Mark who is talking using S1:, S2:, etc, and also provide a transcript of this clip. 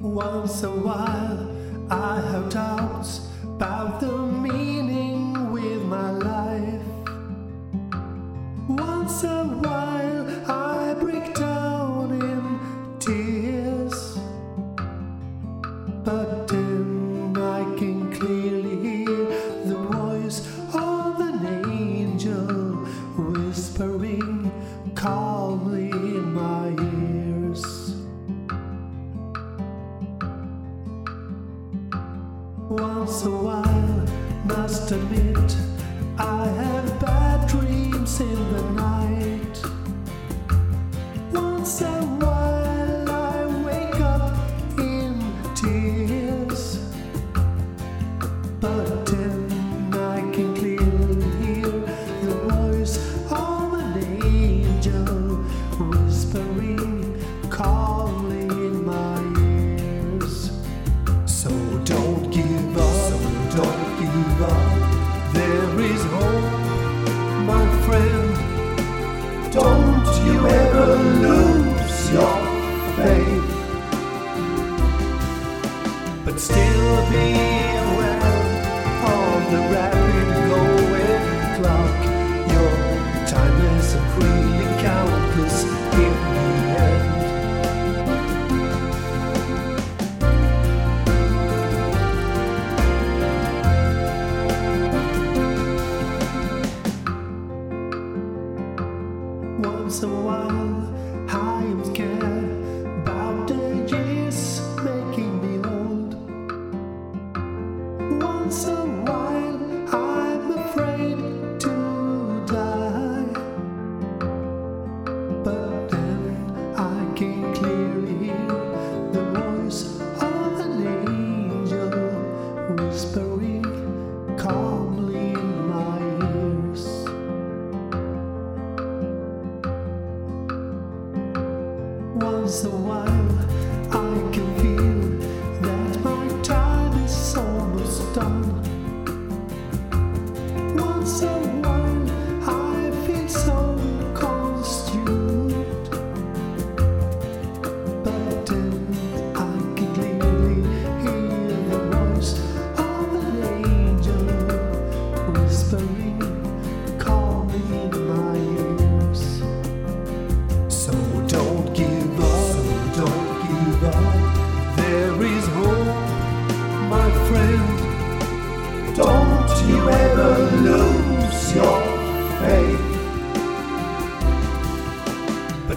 S1: Once a while, I have doubts about the must admit, I have bad dreams in the night. Once a There is hope, my friend. Don't you ever lose your faith. But still be aware of the rapid Once while, Once a while, I can feel that my time is almost done. Once a while, I feel so consumed. But then I can clearly hear the voice of an angel whispering